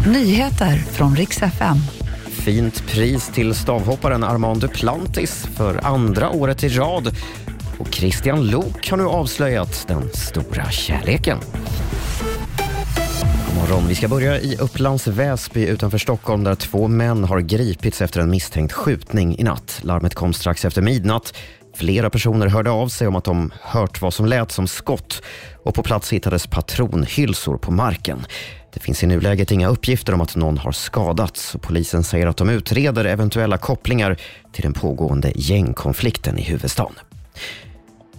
Nyheter från riks FM. Fint pris till stavhopparen Armand Duplantis för andra året i rad. Och Christian Lok har nu avslöjat den stora kärleken. God morgon. Vi ska börja i Upplands Väsby utanför Stockholm där två män har gripits efter en misstänkt skjutning i natt. Larmet kom strax efter midnatt. Flera personer hörde av sig om att de hört vad som lät som skott och på plats hittades patronhylsor på marken. Det finns i nuläget inga uppgifter om att någon har skadats och polisen säger att de utreder eventuella kopplingar till den pågående gängkonflikten i huvudstaden.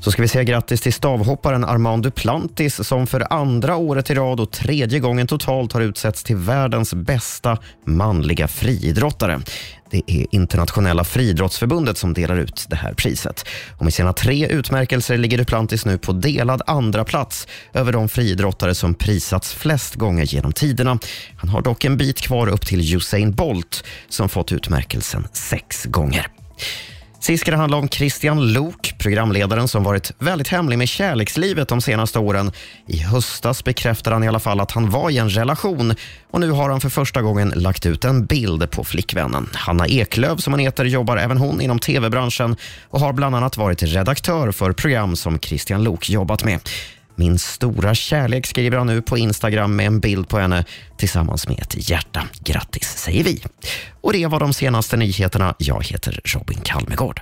Så ska vi säga grattis till stavhopparen Armand Duplantis som för andra året i rad och tredje gången totalt har utsetts till världens bästa manliga friidrottare. Det är Internationella friidrottsförbundet som delar ut det här priset. Och med sina tre utmärkelser ligger Duplantis nu på delad andra plats över de friidrottare som prisats flest gånger genom tiderna. Han har dock en bit kvar upp till Usain Bolt som fått utmärkelsen sex gånger. Sist ska det handla om Christian Lok, programledaren som varit väldigt hemlig med kärlekslivet de senaste åren. I höstas bekräftade han i alla fall att han var i en relation och nu har han för första gången lagt ut en bild på flickvännen. Hanna Eklöv, som hon heter, jobbar även hon inom tv-branschen och har bland annat varit redaktör för program som Christian Lok jobbat med. Min stora kärlek skriver han nu på Instagram med en bild på henne tillsammans med ett hjärta. Grattis säger vi. Och det var de senaste nyheterna. Jag heter Robin Kalmegård.